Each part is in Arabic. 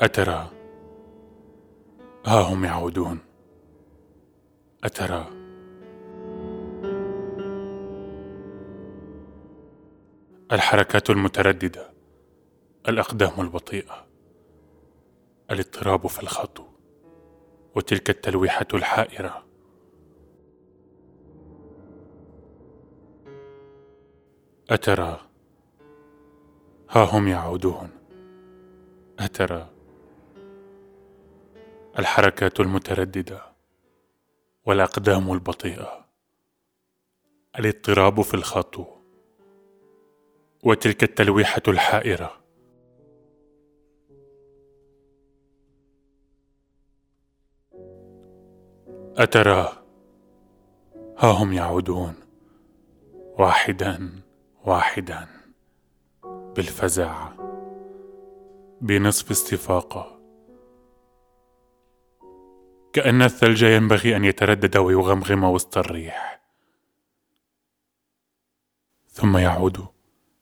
أترى؟ ها هم يعودون. أترى؟ الحركات المترددة الأقدام البطيئة الاضطراب في الخطو وتلك التلويحة الحائرة. أترى؟ ها هم يعودون. أترى الحركات المترددة والأقدام البطيئة الاضطراب في الخطو وتلك التلويحة الحائرة. أترى ها هم يعودون. واحدا واحدا. بالفزع بنصف استفاقة. كأن الثلج ينبغي أن يتردد ويغمغم وسط الريح. ثم يعود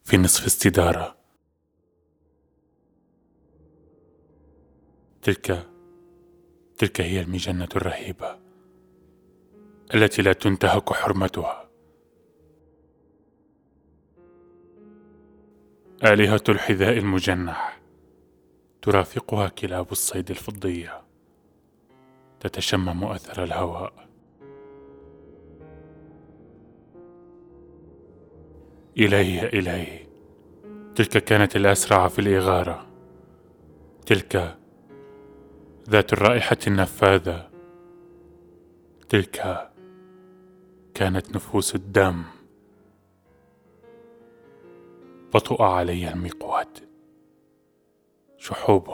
في نصف استدارة. تلك تلك هي المجنة الرهيبة التي لا تنتهك حرمتها. آلهة الحذاء المجنح. ترافقها كلاب الصيد الفضيه تتشمم أثر الهواء. إليه إليه. تلك كانت الأسرع في الإغارة. تلك ذات الرائحة النفاذة. تلك كانت نفوس الدم. بطؤ علي المقود. شحوب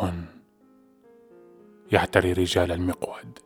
يعتري رجال المقود.